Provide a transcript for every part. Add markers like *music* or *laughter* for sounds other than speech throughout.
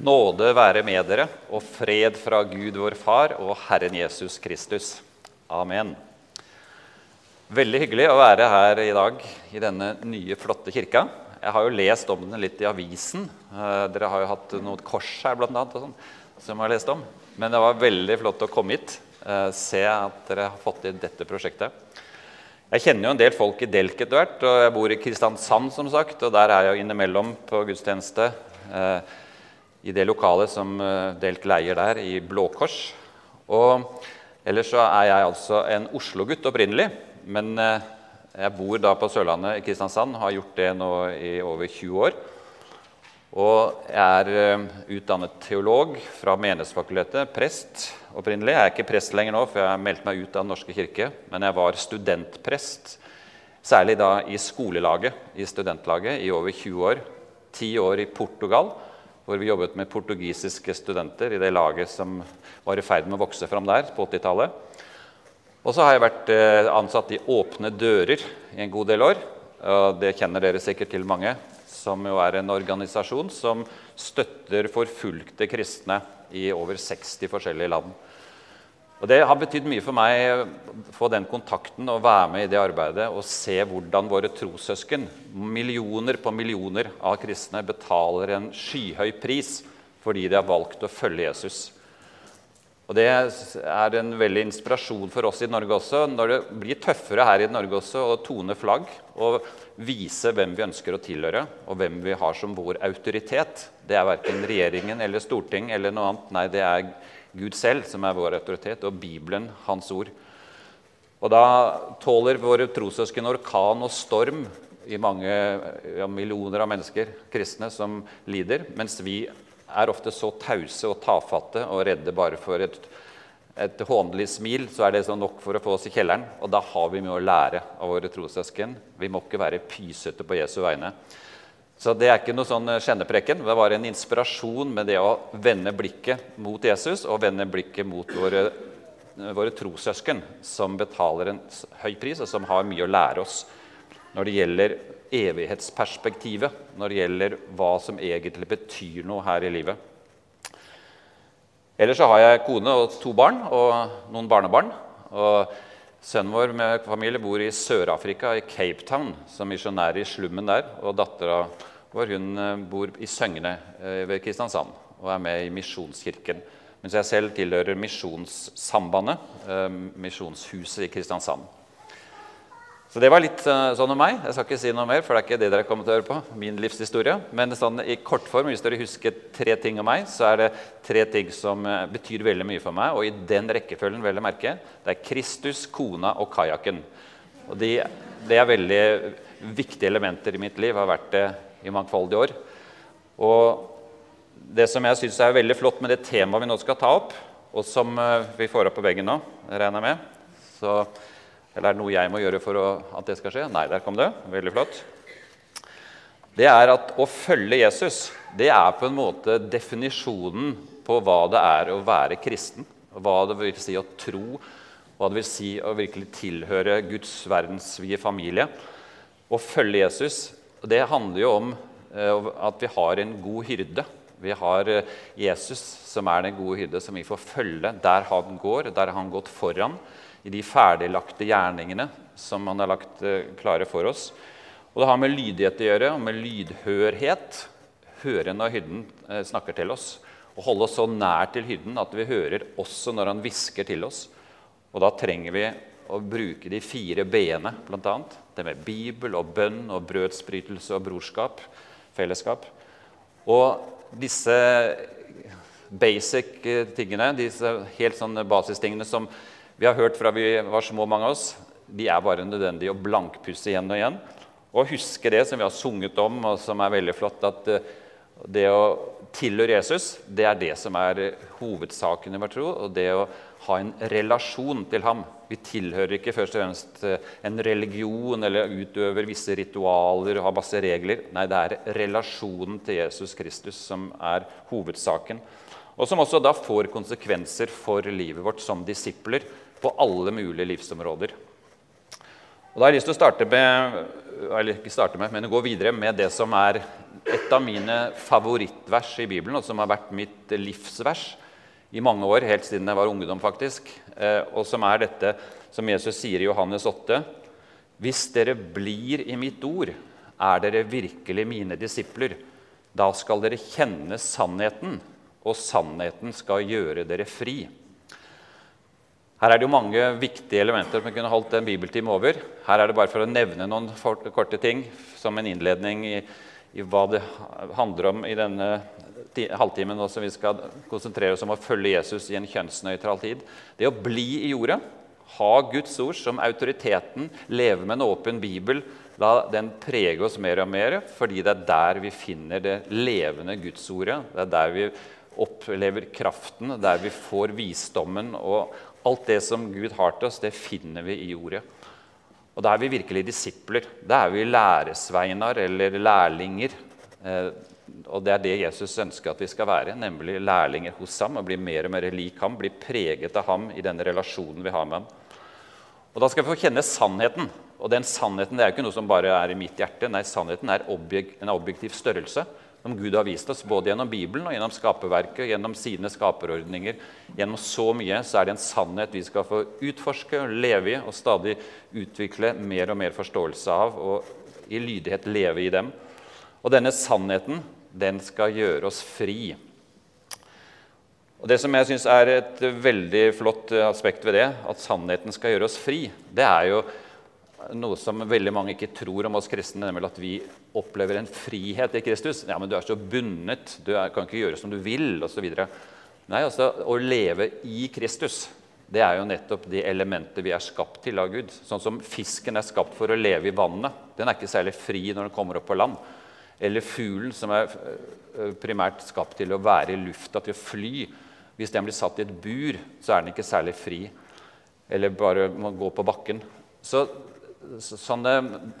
Nåde være med dere og fred fra Gud vår Far og Herren Jesus Kristus. Amen. Veldig hyggelig å være her i dag i denne nye, flotte kirka. Jeg har jo lest om den litt i avisen. Eh, Dere har jo hatt noe kors her, blant annet, og sånn, som jeg har lest om. Men det var veldig flott å komme hit. eh, Se at dere har fått til dette prosjektet. Jeg kjenner jo en del folk i Delk etter hvert, og jeg bor i Kristiansand, som sagt. Og der er jeg jo innimellom på gudstjeneste eh, i det lokalet som eh, Delk leier der, i Blå Kors. Og ellers så er jeg altså en Oslo-gutt opprinnelig, men eh, jeg bor da på Sørlandet i Kristiansand, har gjort det nå i over 20 år. Og jeg er eh, utdannet teolog fra Menighetsfakultetet, prest opprinnelig. Jeg er ikke prest lenger nå, for jeg har meldt meg ut av Den norske kirke. Men jeg var studentprest, særlig da i skolelaget, i studentlaget, i over 20 år. Ti år i Portugal, hvor vi jobbet med portugisiske studenter i det laget som var i ferd med å vokse fram der på 80-tallet. Og så har jeg vært eh, ansatt i Åpne dører i en god del år. Og det kjenner dere sikkert til mange, som jo er en organisasjon som støtter forfulgte kristne i over 60 forskjellige land. Og Det har betydd mye for meg å få den kontakten og være med i det arbeidet og se hvordan våre trossøsken, millioner på millioner av kristne, betaler en skyhøy pris fordi de har valgt å følge Jesus. Og Det er en veldig inspirasjon for oss i Norge også, når det blir tøffere her i Norge også å tone flagg og vise hvem vi ønsker å tilhøre, og hvem vi har som vår autoritet. Det er verken regjeringen eller storting eller noe annet. Nei, det er Gud selv som er vår autoritet, og Bibelen, Hans ord. Og da tåler våre trossøsken orkan og storm i mange ja, millioner av mennesker, kristne, som lider, mens vi er ofte så tause og tafatte og redde bare for et, et hånlig smil, så er det sånn nok for å få oss i kjelleren. Og da har vi mye å lære av våre trossøsken. Vi må ikke være pysete på Jesu vegne. Så det er ikke noe sånn skjennepreken. Det var en inspirasjon med det å vende blikket mot Jesus og vende blikket mot våre, våre trossøsken, som betaler en høy pris, og som har mye å lære oss når det gjelder evighetsperspektivet, når det gjelder hva som egentlig betyr noe her i livet. Ellers så har jeg kone og to barn og noen barnebarn. og Sønnen vår med familie bor i Sør-Afrika, i Cape Town, som misjonær i slummen der. Og dattera vår hun eh, bor i Søgne eh, ved Kristiansand og er med i Misjonskirken. Mens jeg selv tilhører Misjonssambandet, eh, Misjonshuset i Kristiansand. Så det var litt sånn om meg. Jeg skal ikke si noe mer, for det er ikke det dere kommer til å høre på. min livshistorie. Men sånn, i kortform, hvis dere husker tre ting om meg, så er det tre ting som betyr veldig mye for meg. Og i den rekkefølgen, vel å merke. Det er Kristus, kona og kajakken. Og de, det er veldig viktige elementer i mitt liv. Har vært det i mangfoldige år. Og det som jeg syns er veldig flott med det temaet vi nå skal ta opp, og som uh, vi får opp på veggen nå, regner jeg med så eller er det noe jeg må gjøre for å, at det skal skje? Nei, der kom det. Veldig flott. Det er at å følge Jesus det er på en måte definisjonen på hva det er å være kristen. Hva det vil si å tro, hva det vil si å virkelig tilhøre Guds verdensvide familie. Å følge Jesus det handler jo om eh, at vi har en god hyrde. Vi har eh, Jesus som er den gode hyrde, som vi får følge der han går, der han har gått foran i de ferdiglagte gjerningene som han har lagt eh, klare for oss. Og Det har med lydighet å gjøre, og med lydhørhet. Høre når hyrden snakker til oss. Og holde oss så nær til hyrden at vi hører også når han hvisker til oss. Og da trenger vi å bruke de fire b-ene, bl.a. Det med Bibel og bønn og brødsbrytelse og brorskap, fellesskap. Og disse basic eh, tingene, disse helt sånne basistingene som vi har hørt fra vi var små, mange av oss. De er bare nødvendige å blankpusse igjen og igjen. Og huske det som vi har sunget om, og som er veldig flott, at eh, det å tilhøre Jesus, det er det som er hovedsaken i vår tro. Og det å ha en relasjon til ham. Vi tilhører ikke først og fremst eh, en religion eller utøver visse ritualer og har masse regler. Nei, det er relasjonen til Jesus Kristus som er hovedsaken. Og som også da får konsekvenser for livet vårt som disipler på alle mulige livsområder. Og Da har jeg lyst til å starte med, eller ikke starte med, men gå videre med det som er et av mine favorittvers i Bibelen, og som har vært mitt livsvers i mange år, helt siden jeg var ungdom, faktisk. Eh, og som er dette som Jesus sier i Johannes 8.: Hvis dere blir i mitt ord, er dere virkelig mine disipler. Da skal dere kjenne sannheten, og sannheten skal gjøre dere fri. Her er det jo mange viktige elementer som vi kunne holdt en bibeltime over. Her er det bare for å nevne noen korte ting som en innledning i, i hva det handler om i denne halvtimen som vi skal konsentrere oss om å følge Jesus i en kjønnsnøytral tid. Det å bli i jorda, ha Guds ord som autoriteten, leve med en åpen bibel, la den prege oss mer og mer, fordi det er der vi finner det levende Gudsordet. Det er der vi opplever kraften, der vi får visdommen og Alt det som Gud har til oss, det finner vi i Ordet. Og da er vi virkelig disipler. Da er vi læresveinar eller lærlinger. Eh, og det er det Jesus ønsker at vi skal være, nemlig lærlinger hos ham. og Bli mer og mer lik ham, bli preget av ham i den relasjonen vi har med ham. Og Da skal vi få kjenne sannheten. Og den sannheten det er jo ikke noe som bare er i mitt hjerte. Nei, sannheten er en objektiv størrelse som Gud har vist oss, både gjennom Bibelen og gjennom skaperverket, gjennom sine skaperordninger. Gjennom så mye så er det en sannhet vi skal få utforske leve i og stadig utvikle mer og mer forståelse av og i lydighet leve i dem. Og denne sannheten, den skal gjøre oss fri. Og Det som jeg syns er et veldig flott aspekt ved det, at sannheten skal gjøre oss fri, det er jo noe som veldig mange ikke tror om oss kristne, nemlig at vi opplever en frihet i Kristus. Ja, men du er så bundet, du er, kan ikke gjøre som du vil, osv. Nei, altså, å leve i Kristus, det er jo nettopp det elementet vi er skapt til av Gud. Sånn som fisken er skapt for å leve i vannet. Den er ikke særlig fri når den kommer opp på land. Eller fuglen, som er eh, primært skapt til å være i lufta, til å fly. Hvis den blir satt i et bur, så er den ikke særlig fri. Eller bare må gå på bakken. Så sånne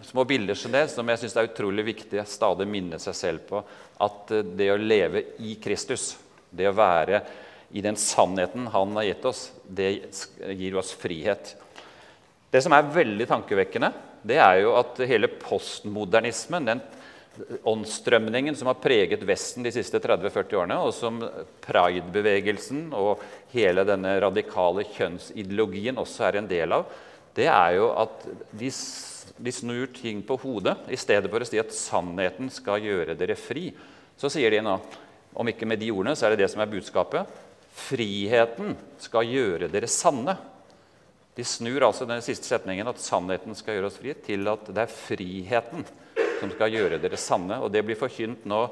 små bilder som det, som jeg syns er utrolig viktig å stadig minne seg selv på. At eh, det å leve i Kristus, det å være i den sannheten Han har gitt oss, det gir oss frihet. Det som er veldig tankevekkende, det er jo at hele postmodernismen, den åndsstrømningen som har preget Vesten de siste 30-40 årene, og som pride-bevegelsen og hele denne radikale kjønnsideologien også er en del av, det er jo at de, de snur ting på hodet. I stedet for å si at sannheten skal gjøre dere fri, så sier de nå, om ikke med de ordene, så er det det som er budskapet. Friheten skal gjøre dere sanne. De snur altså den siste setningen, at sannheten skal gjøre oss fri, til at det er friheten som skal gjøre dere sanne. Og det blir forkynt nå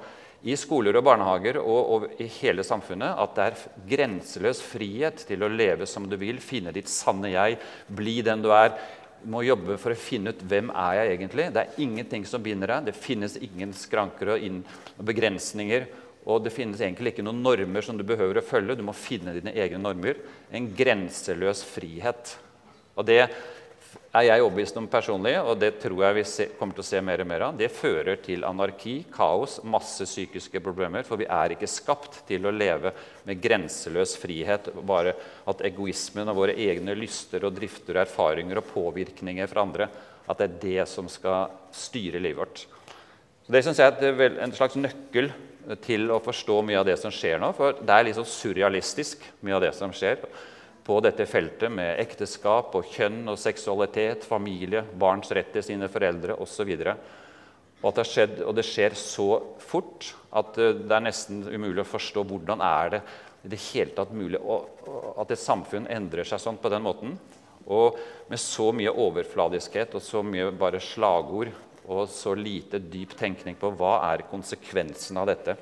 i skoler og barnehager og, og, i hele samfunnet at det er grenseløs frihet til å leve som du vil, finne ditt sanne jeg, bli den du er. Må jobbe for å finne ut hvem er jeg egentlig. Det er ingenting som binder deg. Det finnes ingen skranker og, inn, og begrensninger. Og det finnes egentlig ikke noen normer som du behøver å følge. Du må finne dine egne normer. En grenseløs frihet. Og det er jeg overbevist om personlig, og det tror jeg vi kommer til å se mer og mer av, det fører til anarki, kaos, masse psykiske problemer. For vi er ikke skapt til å leve med grenseløs frihet. Bare at egoismen og våre egne lyster og drifter, erfaringer og påvirkninger fra andre at det er det som skal styre livet vårt. Det synes jeg er en slags nøkkel til å forstå mye av det som skjer nå. For det er litt sånn surrealistisk, mye av det som skjer på dette feltet med ekteskap og kjønn og seksualitet, familie, barns rett til sine foreldre osv. Og, at det og det skjer så fort at eh, det er nesten umulig å forstå hvordan er det i det hele tatt mulig at et samfunn endrer seg sånn på den måten. Og med så mye overfladiskhet og så mye bare slagord og så lite dyp tenkning på hva er konsekvensen av dette.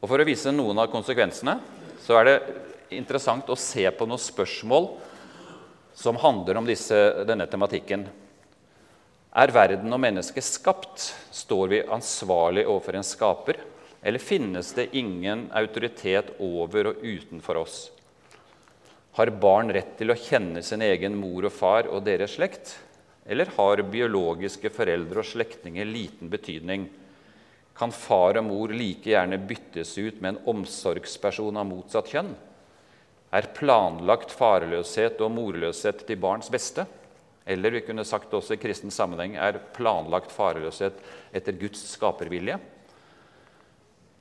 Og For å vise noen av konsekvensene så er det interessant å se på noen spørsmål som handler om disse, denne tematikken. Er verden og mennesket skapt? Står vi ansvarlig overfor en skaper? Eller finnes det ingen autoritet over og utenfor oss? Har barn rett til å kjenne sin egen mor og far og deres slekt? Eller har biologiske foreldre og slektninger liten betydning? Kan far og mor like gjerne byttes ut med en omsorgsperson av motsatt kjønn? Er planlagt farløshet og morløshet til barns beste? eller vi kunne sagt også i kristen sammenheng er planlagt fareløshet etter Guds skapervilje?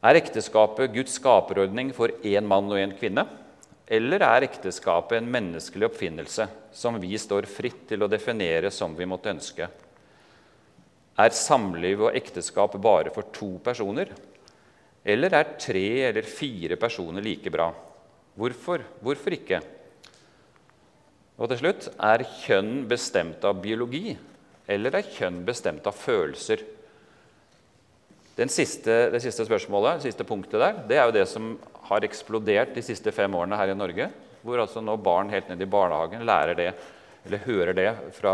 Er ekteskapet Guds skaperordning for én mann og én kvinne? Eller er ekteskapet en menneskelig oppfinnelse som vi står fritt til å definere som vi måtte ønske? Er samliv og ekteskap bare for to personer? Eller er tre eller fire personer like bra? Hvorfor? Hvorfor ikke? Og til slutt er kjønn bestemt av biologi, eller er kjønn bestemt av følelser? Siste, det siste spørsmålet, det siste punktet der, det er jo det som har eksplodert de siste fem årene her i Norge. Hvor altså nå barn helt ned i barnehagen lærer det, eller hører det fra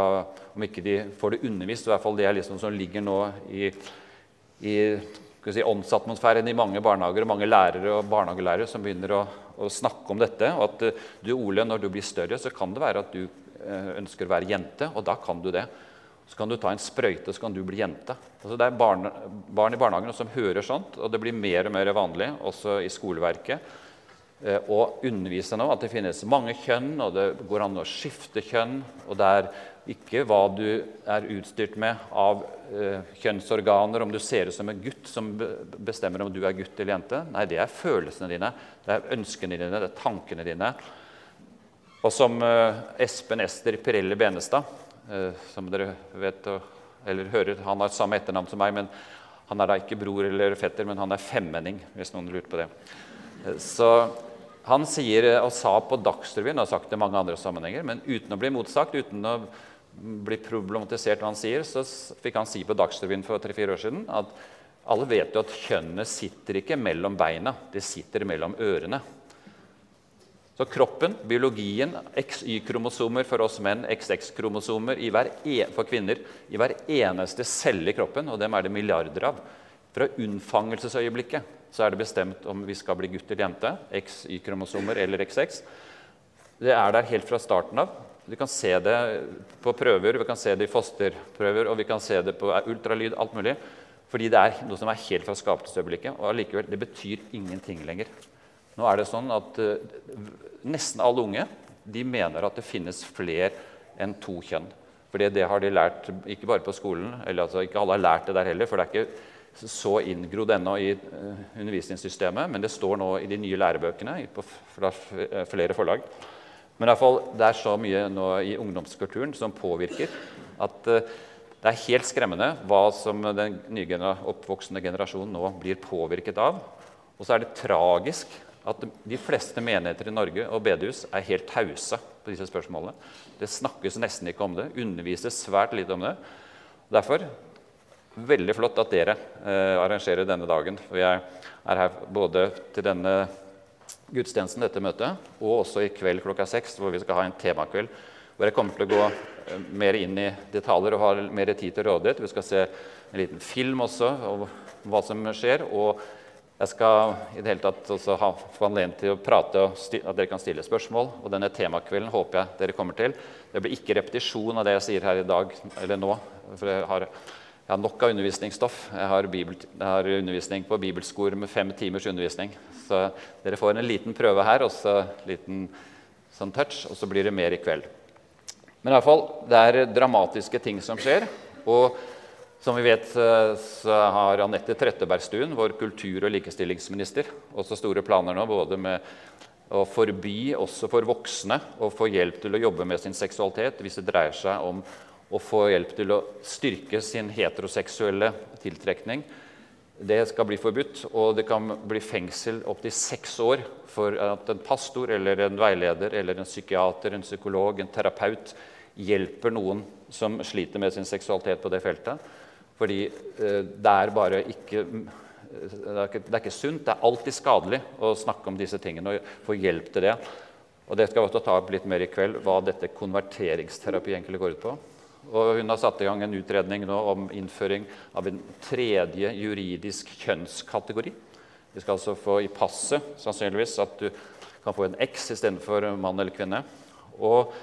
Om ikke de får det undervist, i hvert fall det er liksom som ligger nå i, i si, åndsatmosfæren i mange barnehager og mange lærere og barnehagelærere som begynner å å snakke om dette. Og at eh, du, Ole, når du blir større, så kan det være at du eh, ønsker å være jente, og da kan du det. Så kan du ta en sprøyte, så kan du bli jente. Altså, det er barn, barn, i barnehagen som hører sånt, og det blir mer og mer vanlig også i skoleverket og å undervise nå at det finnes mange kjønn, og det går an å skifte kjønn. og det er ikke hva du er utstyrt med av eh, kjønnsorganer, om du ser ut som en gutt som bestemmer om du er gutt eller jente. Nei, det er følelsene dine, det er ønskene dine, det er tankene dine. Og som eh, Espen Ester Pirelli Benestad, eh, som dere vet eller hører Han har samme etternavn som meg, men han er da ikke bror eller fetter, men han er femmenning, hvis noen lurte på det. Eh, så han sier og sa på Dagsrevyen, og har sagt det i mange andre sammenhenger, men uten å bli motsagt, uten å bli problematisert hva han sier, så fikk han si på Dagsrevyen for tre-fire år siden at alle vet jo at kjønnet sitter ikke mellom beina, det sitter mellom ørene. Så kroppen, biologien, XY-kromosomer for oss menn, XX-kromosomer e, for kvinner i hver eneste celle i kroppen, og dem er det milliarder av. Fra unnfangelsesøyeblikket så er det bestemt om vi skal bli gutt eller jente. XY-kromosomer eller XX. Det er der helt fra starten av. Vi kan se det på prøver, vi kan se det i fosterprøver og vi kan se det på ultralyd. alt mulig, Fordi det er noe som er helt fra skapelsesøyeblikket. Og allikevel, det betyr ingenting lenger. Nå er det sånn at uh, Nesten alle unge de mener at det finnes flere enn to kjønn. Fordi det har de lært ikke bare på skolen, eller altså ikke alle har lært det der heller. for det er ikke så inngrodd ennå i uh, undervisningssystemet, men det står nå i de nye lærebøkene på, fra flere forlag. Men i hvert fall, det er så mye nå i ungdomskulturen som påvirker at det er helt skremmende hva som den nye oppvoksende generasjonen nå blir påvirket av. Og så er det tragisk at de fleste menigheter i Norge og bedehus er helt tause på disse spørsmålene. Det snakkes nesten ikke om det, undervises svært lite om det. Derfor veldig flott at dere eh, arrangerer denne dagen. For jeg er her både til denne gudstjenesten, dette møtet, og også i kveld klokka seks, hvor vi skal ha en temakveld. Hvor jeg kommer til å gå eh, mer inn i detaljer og ha mer tid til rådighet. Vi skal se en liten film også om hva som skjer. og jeg skal i det hele tatt også ha, få anledning til å prate og at dere kan stille spørsmål. og Denne temakvelden håper jeg dere kommer til. Det blir ikke repetisjon av det jeg sier her i dag eller nå. for jeg har jeg har nok av undervisningsstoff. Jeg har, bibel, jeg har undervisning på bibelskole med fem timers undervisning. Så dere får en liten prøve her og så en liten sånn touch, og så blir det mer i kveld. Men i alle fall, det er dramatiske ting som skjer. Og som vi vet, så har Anette Trettebergstuen, vår kultur- og likestillingsminister, også store planer nå både med å forby også for voksne å få hjelp til å jobbe med sin seksualitet hvis det dreier seg om å få hjelp til å styrke sin heteroseksuelle tiltrekning. Det skal bli forbudt, og det kan bli fengsel opptil seks år for at en pastor eller en veileder eller en psykiater, en psykolog, en terapeut hjelper noen som sliter med sin seksualitet på det feltet. Fordi eh, det er bare ikke det er ikke, det er ikke sunt. Det er alltid skadelig å snakke om disse tingene og få hjelp til det. Og Det skal vi ta opp litt mer i kveld, hva dette konverteringsterapi egentlig går ut på. Og hun har satt i gang en utredning nå om innføring av en tredje juridisk kjønnskategori. Vi skal altså få i passet sannsynligvis at du kan få en X istedenfor mann eller kvinne. Og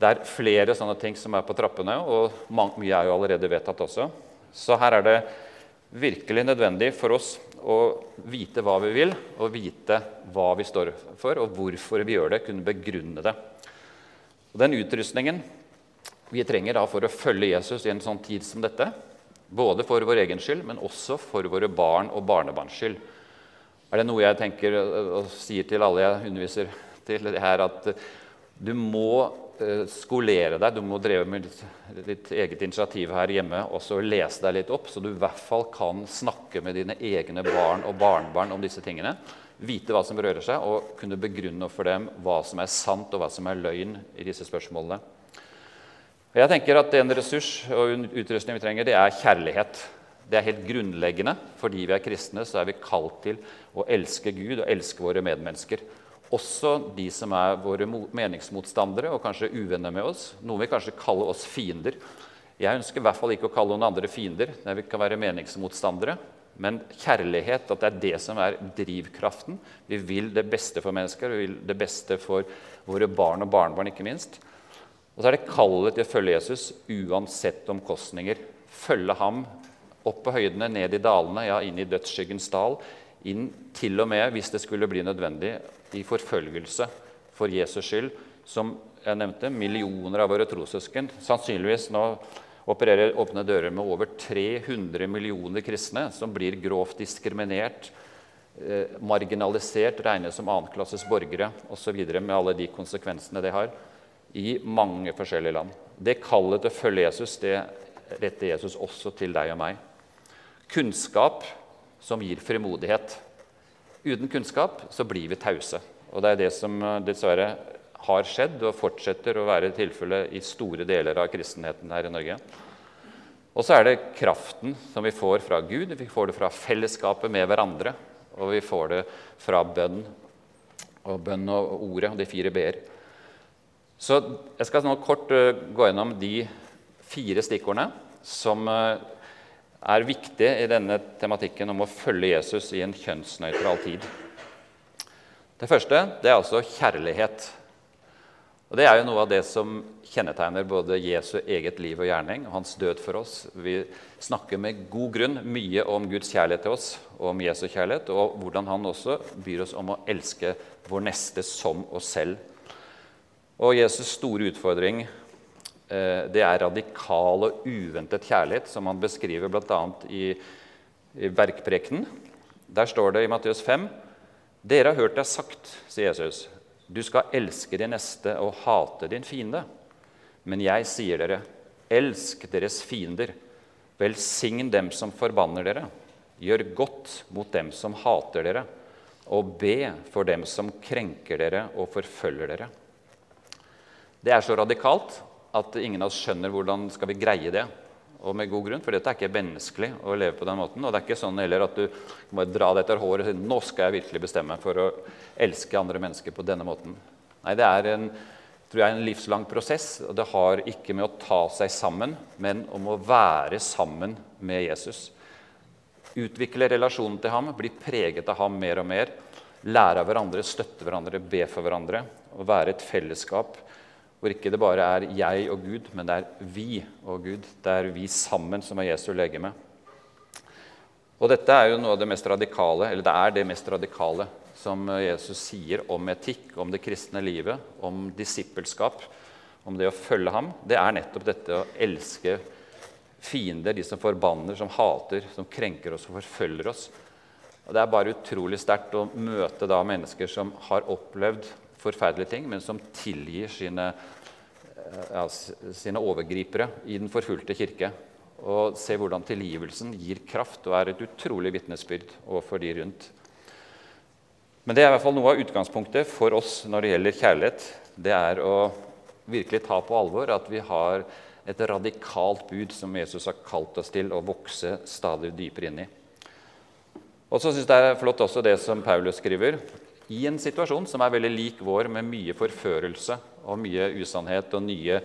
det er flere sånne ting som er på trappene, og mye er jo allerede vedtatt også. Så her er det virkelig nødvendig for oss å vite hva vi vil, og vite hva vi står for, og hvorfor vi gjør det, kunne begrunne det. Og den utrustningen vi trenger da for å følge Jesus i en sånn tid som dette. Både for vår egen skyld, men også for våre barn og barnebarns skyld. Er det noe jeg tenker og sier til alle jeg underviser til, her at du må skolere deg, du må dreve med ditt eget initiativ her hjemme og så lese deg litt opp, så du i hvert fall kan snakke med dine egne barn og barnebarn om disse tingene. Vite hva som rører seg, og kunne begrunne for dem hva som er sant og hva som er løgn i disse spørsmålene. Jeg tenker at En ressurs og utrustning vi trenger, det er kjærlighet. Det er helt grunnleggende. Fordi vi er kristne, så er vi kalt til å elske Gud og elske våre medmennesker. Også de som er våre meningsmotstandere og kanskje uvenner med oss. Noen vil kanskje kalle oss fiender. Jeg ønsker i hvert fall ikke å kalle noen andre fiender. når Vi kan være meningsmotstandere. Men kjærlighet, at det er det som er drivkraften. Vi vil det beste for mennesker, vi vil det beste for våre barn og barnebarn, ikke minst. Og så er det kallet til å følge Jesus uansett omkostninger. Følge ham opp på høydene, ned i dalene, ja, inn i dødsskyggens dal. Inn til og med, hvis det skulle bli nødvendig, i forfølgelse for Jesus skyld. Som jeg nevnte, millioner av våre trossøsken sannsynligvis nå opererer åpne dører med over 300 millioner kristne som blir grovt diskriminert, eh, marginalisert, regnes som annenklasses borgere osv. med alle de konsekvensene det har i mange forskjellige land. Det kallet til å følge Jesus det retter Jesus også til deg og meg. Kunnskap som gir frimodighet. Uten kunnskap så blir vi tause. Og det er det som eh, dessverre har skjedd og fortsetter å være tilfellet i store deler av kristenheten her i Norge. Og så er det kraften som vi får fra Gud, vi får det fra fellesskapet med hverandre. Og vi får det fra bønn og bønn og ordet og de fire b-er. Så jeg skal nå kort uh, gå gjennom de fire stikkordene som uh, er viktig i denne tematikken om å følge Jesus i en kjønnsnøytral tid. Det første det er altså kjærlighet. Og Det er jo noe av det som kjennetegner både Jesu eget liv og gjerning og hans død for oss. Vi snakker med god grunn mye om Guds kjærlighet til oss og om Jesu kjærlighet, og hvordan han også byr oss om å elske vår neste som oss selv. Og Jesus' store utfordring det er radikal og uventet kjærlighet, som han beskriver bl.a. i, i Bergprekenen. Der står det i Matteus 5.: Dere har hørt det sagt, sier Jesus, du skal elske din neste og hate din fiende. Men jeg sier dere, elsk deres fiender. Velsign dem som forbanner dere. Gjør godt mot dem som hater dere. Og be for dem som krenker dere og forfølger dere. Det er så radikalt at ingen av oss skjønner hvordan skal vi greie det. Og med god grunn, for dette er ikke menneskelig å leve på den måten. Og det er ikke sånn heller at du må dra det etter håret og si nå skal jeg virkelig bestemme for å elske andre mennesker på denne måten. Nei, det er en, tror jeg, en livslang prosess, og det har ikke med å ta seg sammen, men om å være sammen med Jesus. Utvikle relasjonen til ham, bli preget av ham mer og mer. Lære av hverandre, støtte hverandre, be for hverandre. Og være et fellesskap hvor ikke det bare er jeg og Gud, men det er vi og Gud. Det er vi sammen som er Jesu legeme. Og dette er jo noe av det mest radikale, eller det er det mest radikale som Jesus sier om etikk, om det kristne livet, om disippelskap, om det å følge ham. Det er nettopp dette å elske fiender, de som forbanner, som hater, som krenker oss og forfølger oss. Og Det er bare utrolig sterkt å møte da mennesker som har opplevd forferdelige ting, men som tilgir sine, eh, ja, sine overgripere i den forfulgte kirke. Og se hvordan tilgivelsen gir kraft og er et utrolig vitnesbyrd overfor de rundt. Men det er i hvert fall noe av utgangspunktet for oss når det gjelder kjærlighet. Det er å virkelig ta på alvor at vi har et radikalt bud som Jesus har kalt oss til å vokse stadig dypere inn i. Og så synes jeg Det er flott også det som Paulus skriver i en situasjon som er veldig lik vår, med mye forførelse og mye usannhet og nye,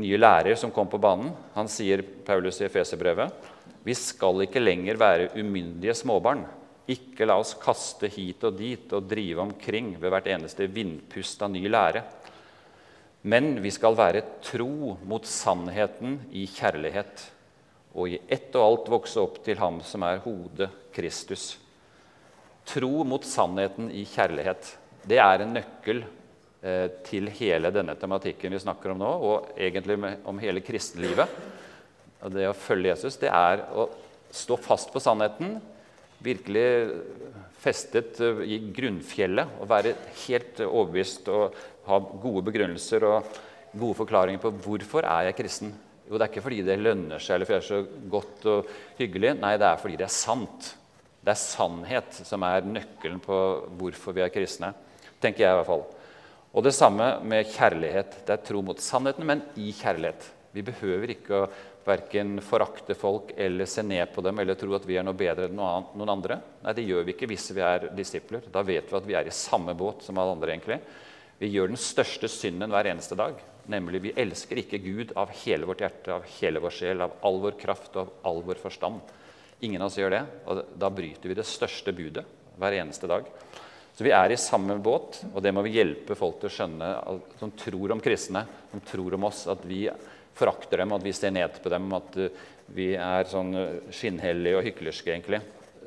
nye lærer som kom på banen. Han sier, Paulus i Efeserbrevet, vi skal ikke lenger være umyndige småbarn. Ikke la oss kaste hit og dit og drive omkring ved hvert eneste vindpust av ny lære. Men vi skal være tro mot sannheten i kjærlighet, og i ett og alt vokse opp til Ham som er hodet, Kristus. Tro mot sannheten i kjærlighet. Det er en nøkkel eh, til hele denne tematikken vi snakker om nå, og egentlig om hele kristenlivet. Det å følge Jesus, det er å stå fast på sannheten, virkelig festet eh, i grunnfjellet og være helt overbevist og ha gode begrunnelser og gode forklaringer på hvorfor er jeg kristen. Jo, det er ikke fordi det lønner seg eller fordi det er så godt og hyggelig. Nei, det er fordi det er sant. Det er sannhet som er nøkkelen på hvorfor vi er kristne. tenker jeg i hvert fall. Og det samme med kjærlighet. Det er tro mot sannheten, men i kjærlighet. Vi behøver ikke å verken forakte folk eller se ned på dem eller tro at vi er noe bedre enn noen andre. Nei, det gjør vi ikke hvis vi er disipler. Da vet vi at vi er i samme båt som alle andre. egentlig. Vi gjør den største synden hver eneste dag. Nemlig vi elsker ikke Gud av hele vårt hjerte, av hele vår sjel, av all vår kraft og av all vår forstand. Ingen av oss gjør det. og Da bryter vi det største budet hver eneste dag. Så vi er i samme båt, og det må vi hjelpe folk til å skjønne som tror om kristne, som tror om oss, at vi forakter dem, at vi ser ned på dem, at uh, vi er sånn uh, skinnhellige og hyklerske, egentlig.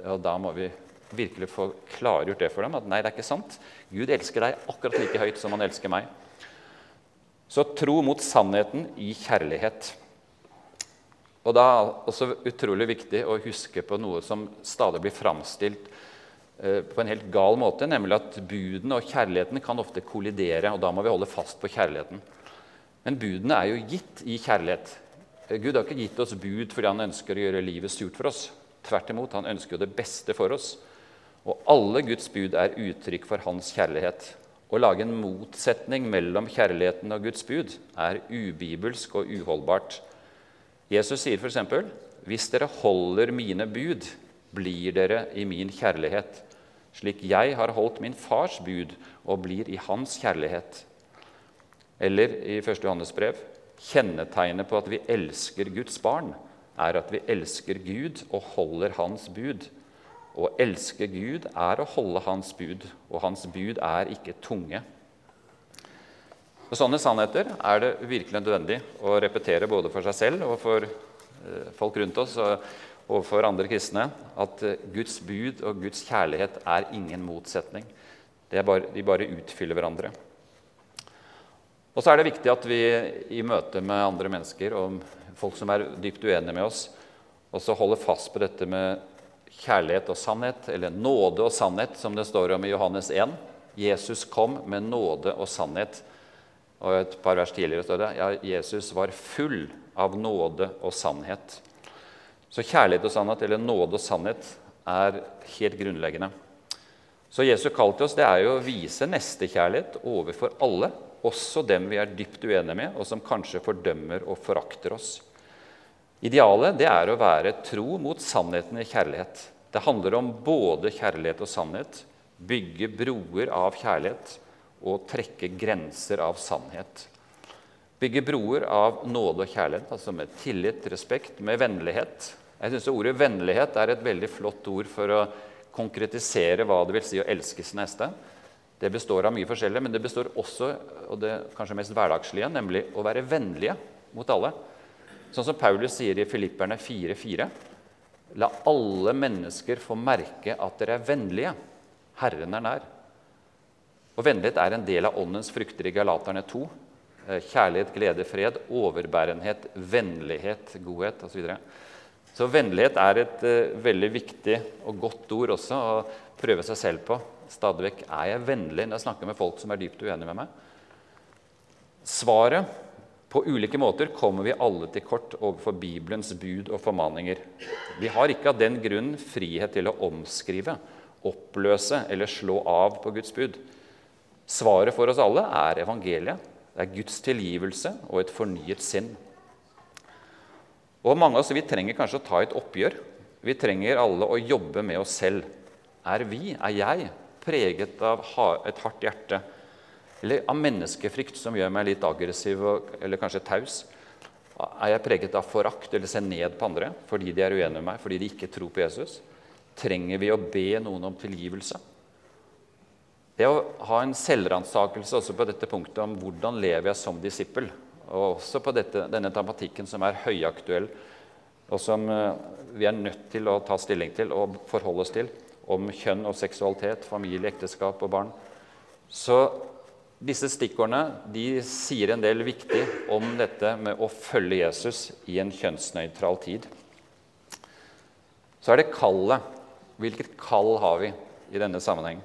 Og da må vi virkelig få klargjort det for dem, at nei, det er ikke sant. Gud elsker deg akkurat like høyt som han elsker meg. Så tro mot sannheten i kjærlighet. Og da er det også utrolig viktig å huske på noe som stadig blir framstilt eh, på en helt gal måte, nemlig at budene og kjærligheten kan ofte kollidere, og da må vi holde fast på kjærligheten. Men budene er jo gitt i kjærlighet. Eh, Gud har ikke gitt oss bud fordi han ønsker å gjøre livet surt for oss. Tvert imot, han ønsker jo det beste for oss. Og alle Guds bud er uttrykk for hans kjærlighet. Å lage en motsetning mellom kjærligheten og Guds bud er ubibelsk og uholdbart. Jesus sier f.eks.: Hvis dere holder mine bud, blir dere i min kjærlighet, slik jeg har holdt min fars bud og blir i hans kjærlighet. Eller i 1. Johannes brev kjennetegnet på at vi elsker Guds barn, er at vi elsker Gud og holder Hans bud. Å elske Gud er å holde Hans bud, og Hans bud er ikke tunge. Og Sånne sannheter er det virkelig nødvendig å repetere både for seg selv og for eh, folk rundt oss og for andre kristne at eh, Guds bud og Guds kjærlighet er ingen motsetning. Bare, de bare utfyller hverandre. Og så er det viktig at vi i møte med andre mennesker og folk som er dypt uenige med oss, også holder fast på dette med kjærlighet og sannhet, eller nåde og sannhet, som det står om i Johannes 1. Jesus kom med nåde og sannhet. Og et par vers tidligere står det ja, Jesus var full av nåde og sannhet. Så kjærlighet og sannhet, eller nåde og sannhet, er helt grunnleggende. Så Jesu kall til oss det er jo å vise nestekjærlighet overfor alle, også dem vi er dypt uenige med, og som kanskje fordømmer og forakter oss. Idealet det er å være tro mot sannheten i kjærlighet. Det handler om både kjærlighet og sannhet, bygge broer av kjærlighet og trekke grenser av sannhet. Bygge broer av nåde og kjærlighet, altså med tillit, respekt, med vennlighet. Jeg syns ordet vennlighet er et veldig flott ord for å konkretisere hva det vil si å elske sin neste. Det består av mye forskjellig, men det består også og det kanskje mest hverdagslige, nemlig å være vennlige mot alle. Sånn som Paulus sier i Filipperne 4,4.: La alle mennesker få merke at dere er vennlige. Herren er nær. Og Vennlighet er en del av åndens frukter i Galaterne 2. Eh, kjærlighet, glede, fred, overbærenhet, vennlighet, godhet osv. Så, så vennlighet er et uh, veldig viktig og godt ord også å prøve seg selv på. Stadig vekk er jeg vennlig når jeg snakker med folk som er dypt uenige med meg. Svaret på ulike måter kommer vi alle til kort overfor Bibelens bud og formaninger. Vi har ikke av den grunn frihet til å omskrive, oppløse eller slå av på Guds bud. Svaret for oss alle er evangeliet. Det er Guds tilgivelse og et fornyet sinn. Og Mange av oss vi trenger kanskje å ta et oppgjør. Vi trenger alle å jobbe med oss selv. Er vi, er jeg, preget av et hardt hjerte? Eller av menneskefrykt som gjør meg litt aggressiv eller kanskje taus? Er jeg preget av forakt eller ser ned på andre fordi de er uenige med meg, fordi de ikke tror på Jesus? Trenger vi å be noen om tilgivelse? Det å ha en selvransakelse også på dette punktet om hvordan lever jeg som disippel, og også på dette, denne tematikken som er høyaktuell, og som eh, vi er nødt til å ta stilling til og forholde oss til, om kjønn og seksualitet, familie, ekteskap og barn, så disse stikkordene de sier en del viktig om dette med å følge Jesus i en kjønnsnøytral tid. Så er det kallet. Hvilket kall har vi i denne sammenheng?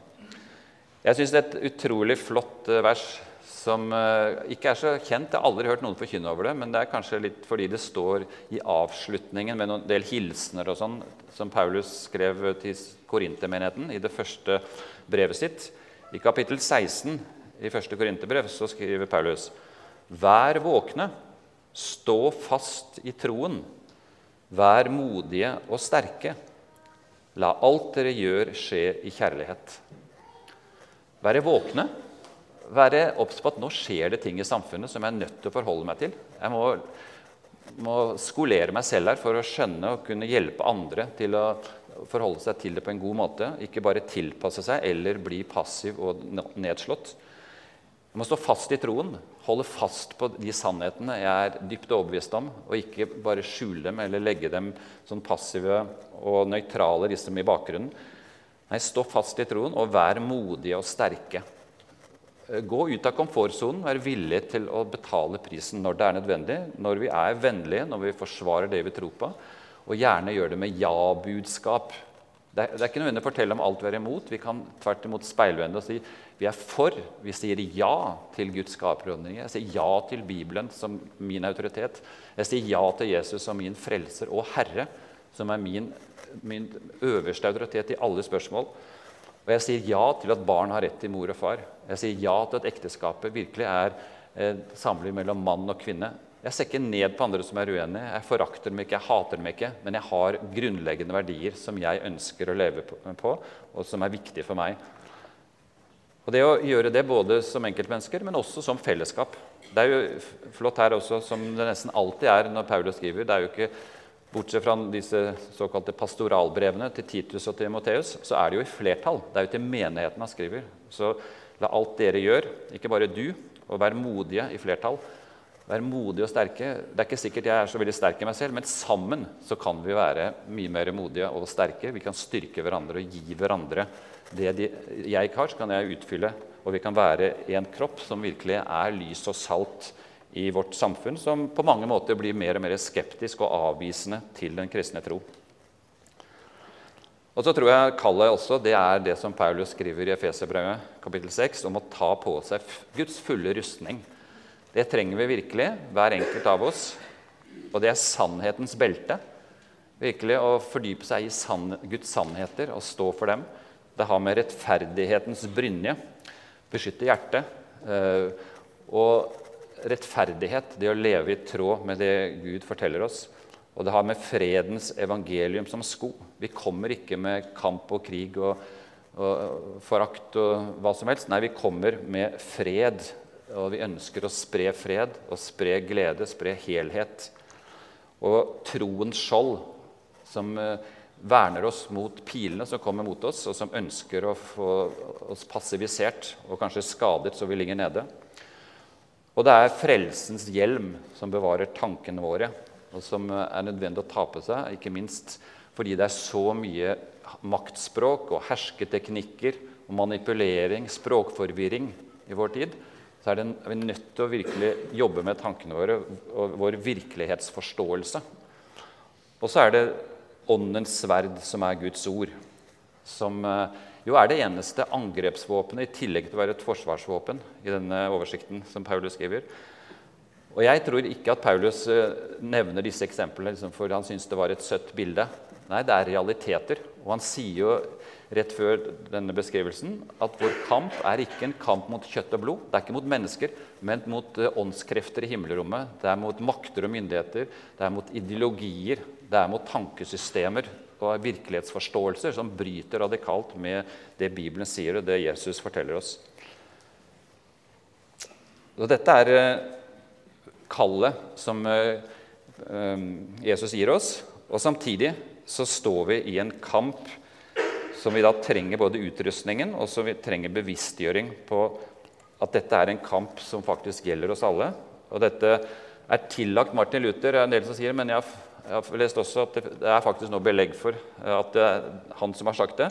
Jeg syns det er et utrolig flott eh, vers som eh, ikke er så kjent. Jeg har aldri hørt noen forkynne over det, men det er kanskje litt fordi det står i avslutningen med en del hilsener og sånn, som Paulus skrev til Korintermenigheten i det første brevet sitt. I kapittel 16 i første Korinterbrev skriver Paulus.: Vær våkne, stå fast i troen, vær modige og sterke. La alt dere gjør, skje i kjærlighet. Være våkne, være obs på at nå skjer det ting i samfunnet som jeg er nødt til å forholde meg til. Jeg må, må skolere meg selv her for å skjønne og kunne hjelpe andre til å forholde seg til det på en god måte. Ikke bare tilpasse seg eller bli passiv og nedslått. Jeg må stå fast i troen, holde fast på de sannhetene jeg er dypt overbevist om, og ikke bare skjule dem eller legge dem sånn passive og nøytrale liksom i bakgrunnen. Nei, stå fast i troen og vær modige og sterke. Gå ut av komfortsonen, vær villig til å betale prisen når det er nødvendig, når vi er vennlige, når vi forsvarer det vi tror på, og gjerne gjør det med ja-budskap. Det det er ikke nødvendig å fortelle om alt vi er imot. Vi kan tvert imot speilvende og si vi er for. Vi sier ja til Guds skaperordninger. Jeg sier ja til Bibelen som min autoritet. Jeg sier ja til Jesus som min frelser og Herre, som er min, min øverste autoritet i alle spørsmål. Og jeg sier ja til at barn har rett til mor og far. Jeg sier ja til at ekteskapet virkelig er eh, samliv mellom mann og kvinne. Jeg ser ikke ned på andre som er uenige. Jeg forakter dem ikke, jeg hater dem ikke. Men jeg har grunnleggende verdier som jeg ønsker å leve på, og som er viktige for meg. Og det å gjøre det både som enkeltmennesker, men også som fellesskap. Det er jo flott her også, som det nesten alltid er når Paulus skriver. det er jo ikke Bortsett fra disse såkalte pastoralbrevene til Titus og Timoteus, så er det jo i flertall. Det er jo til menigheten han skriver. Så la alt dere gjør, ikke bare du, og vær modige i flertall. Vær modige og sterke. Det er ikke sikkert jeg er så veldig sterk i meg selv, men sammen så kan vi være mye mer modige og sterke. Vi kan styrke hverandre og gi hverandre det de, jeg har, så kan jeg utfylle. Og vi kan være en kropp som virkelig er lys og salt i vårt samfunn, som på mange måter blir mer og mer skeptisk og avvisende til den kristne tro. Og så tror jeg kallet også det er det som Paulus skriver i Efeserbrevet kapittel 6, om å ta på seg Guds fulle rustning. Det trenger vi virkelig, hver enkelt av oss. Og det er sannhetens belte. Virkelig å fordype seg i sann, Guds sannheter og stå for dem. Det har med rettferdighetens brynje, beskytte hjertet. Eh, og rettferdighet, det å leve i tråd med det Gud forteller oss. Og det har med fredens evangelium som sko. Vi kommer ikke med kamp og krig og, og forakt og hva som helst. Nei, vi kommer med fred. Og vi ønsker å spre fred og spre glede, spre helhet. Og troens skjold, som eh, verner oss mot pilene som kommer mot oss, og som ønsker å få oss passivisert og kanskje skadet så vi ligger nede. Og det er frelsens hjelm som bevarer tankene våre, og som er nødvendig å ta på seg, ikke minst fordi det er så mye maktspråk og hersketeknikker og manipulering, språkforvirring i vår tid, så er, det, er vi nødt til å virkelig jobbe med tankene våre og vår virkelighetsforståelse. Og så er det åndens sverd, som er Guds ord. Som eh, jo er det eneste angrepsvåpenet, i tillegg til å være et forsvarsvåpen, i denne oversikten som Paulus skriver. Og Jeg tror ikke at Paulus eh, nevner disse eksemplene liksom, for han syns det var et søtt bilde. Nei, det er realiteter. Og han sier jo rett før denne beskrivelsen at vår kamp er ikke en kamp mot kjøtt og blod. Det er ikke mot mennesker, men mot eh, åndskrefter i himmelrommet. Det er mot makter og myndigheter, det er mot ideologier, det er mot tankesystemer og virkelighetsforståelser som bryter radikalt med det Bibelen sier, og det Jesus forteller oss. Og dette er eh, kallet som eh, Jesus gir oss. Og samtidig så står vi i en kamp som vi da trenger både utrustningen og som vi trenger bevisstgjøring på at dette er en kamp som faktisk gjelder oss alle. Og dette er tillagt Martin Luther. Det er en del som sier, men jeg har lest også at det er faktisk noe belegg for at det er han som har sagt det.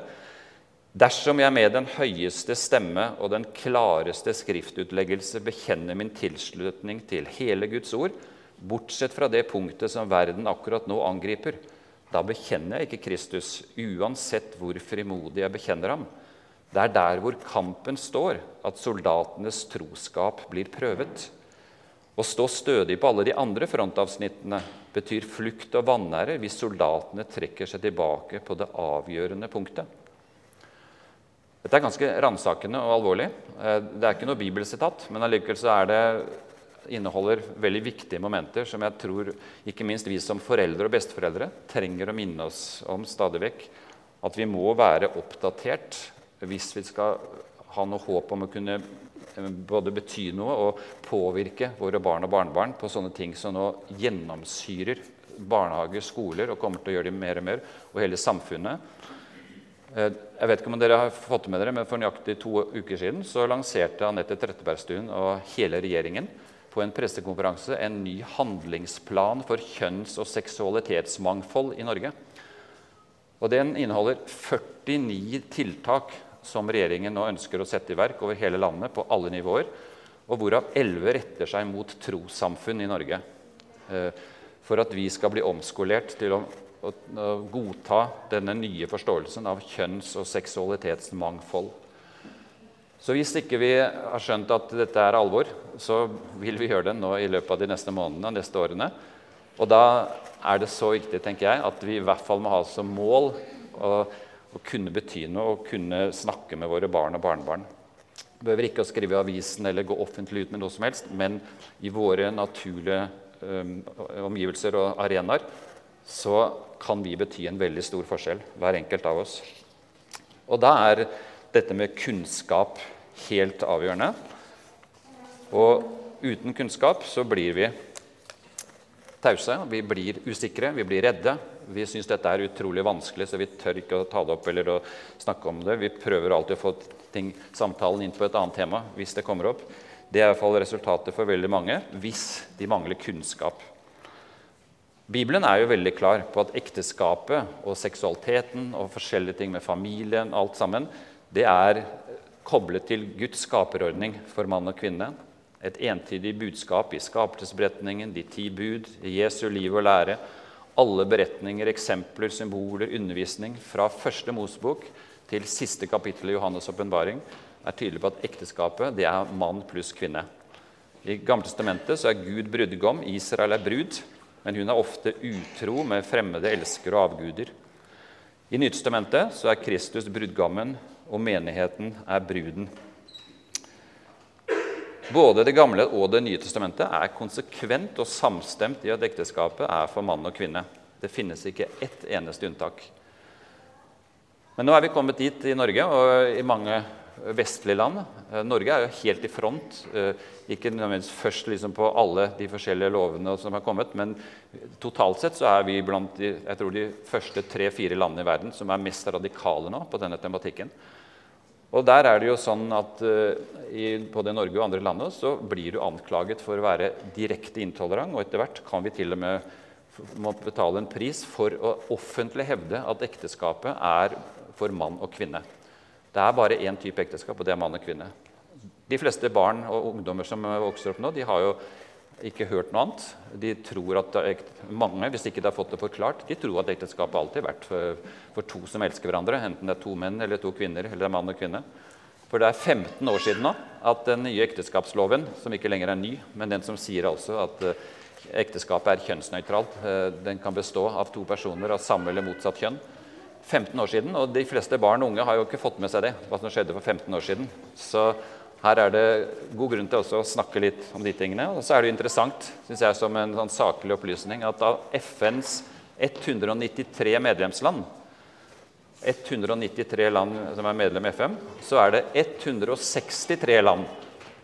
Dersom jeg med den høyeste stemme og den klareste skriftutleggelse bekjenner min tilslutning til hele Guds ord, bortsett fra det punktet som verden akkurat nå angriper, da bekjenner jeg ikke Kristus, uansett hvor frimodig jeg bekjenner ham. Det er der hvor kampen står, at soldatenes troskap blir prøvet. Å stå stødig på alle de andre frontavsnittene betyr flukt og vanære hvis soldatene trekker seg tilbake på det avgjørende punktet. Dette er ganske ransakende og alvorlig. Eh, det er ikke noe bibelsitat, men allikevel så er det inneholder veldig viktige momenter som jeg tror ikke minst vi som foreldre og besteforeldre trenger å minne oss om stadig vekk. At vi må være oppdatert hvis vi skal ha noe håp om å kunne både bety noe og påvirke våre barn og barnebarn på sånne ting som nå gjennomsyrer barnehager, skoler og kommer til å gjøre det mer og mer, og hele samfunnet. Eh, jeg vet ikke om dere har fått med dere, men For nøyaktig to uker siden så lanserte Anette Trettebergstuen og hele regjeringen på en pressekonferanse en ny handlingsplan for kjønns- og seksualitetsmangfold i Norge. Og Den inneholder 49 tiltak som regjeringen nå ønsker å sette i verk over hele landet på alle nivåer, og hvorav 11 retter seg mot trossamfunn i Norge. Eh, for at vi skal bli omskolert til å å, godta denne nye forståelsen av kjønns- og seksualitetsmangfold. Så hvis ikke vi har skjønt at dette er alvor, så vil vi gjøre det nå i løpet av de neste månedene og neste årene. Og da er det så viktig tenker jeg, at vi i hvert fall må ha som mål å, å kunne bety noe og kunne snakke med våre barn og barnebarn. Vi behøver ikke å skrive i avisen eller gå offentlig ut med noe som helst, men i våre naturlige um, omgivelser og arenaer så kan vi bety en veldig stor forskjell, hver enkelt av oss. Og da er dette med kunnskap helt avgjørende. Og uten kunnskap så blir vi tause, vi blir usikre, vi blir redde. Vi syns dette er utrolig vanskelig, så vi tør ikke å ta det opp eller å snakke om det. Vi prøver alltid å få ting, samtalen inn på et annet tema hvis det kommer opp. Det er i hvert fall resultatet for veldig mange hvis de mangler kunnskap. Bibelen er jo veldig klar på at ekteskapet og seksualiteten og forskjellige ting med familien, alt sammen, det er koblet til Guds skaperordning for mann og kvinne. Et entydig budskap i skapelsesberetningen, de ti bud, Jesu liv og lære. Alle beretninger, eksempler, symboler, undervisning fra første Mosebok til siste kapittel i Johannes' åpenbaring er tydelig på at ekteskapet det er mann pluss kvinne. I Gamle testamentet så er Gud brudgom, Israel er brud men hun er ofte utro med fremmede elskere og avguder. I Nytestamentet er Kristus brudgommen, og menigheten er bruden. Både Det gamle og Det nye testamentet er konsekvent og samstemt i at ekteskapet er for mann og kvinne. Det finnes ikke ett eneste unntak. Men nå er vi kommet dit i Norge og i mange vestlige land. Eh, Norge er jo helt i front. Eh, ikke nødvendigvis først liksom på alle de forskjellige lovene som har kommet, men totalt sett så er vi blant de, jeg tror de første tre-fire landene i verden som er mest radikale nå på denne tematikken. Og der er det jo sånn at uh, i både Norge og andre land så blir du anklaget for å være direkte intolerant, og etter hvert kan vi til og med må betale en pris for å offentlig hevde at ekteskapet er for mann og kvinne. Det er bare én type ekteskap, og det er mann og kvinne. De fleste barn og ungdommer som vokser opp nå, de har jo ikke hørt noe annet. De tror at Mange, hvis ikke de har fått det forklart, de tror at ekteskapet alltid har vært for, for, to som elsker hverandre. Enten det er to menn eller to kvinner, eller er mann og kvinne. For det er 15 år siden nå at den nye ekteskapsloven, som ikke lenger er ny, men den som sier altså at eh, ekteskapet er kjønnsnøytralt, eh, den kan bestå av to personer av samme eller motsatt kjønn, 15 år siden, og de fleste barn og unge har jo ikke fått med seg det. hva som skjedde for 15 år siden. Så her er det god grunn til å snakke litt om de tingene. Og så er det jo interessant synes jeg, som en sånn saklig opplysning, at av FNs 193 medlemsland 193 land som er medlem i FN, så er det 163 land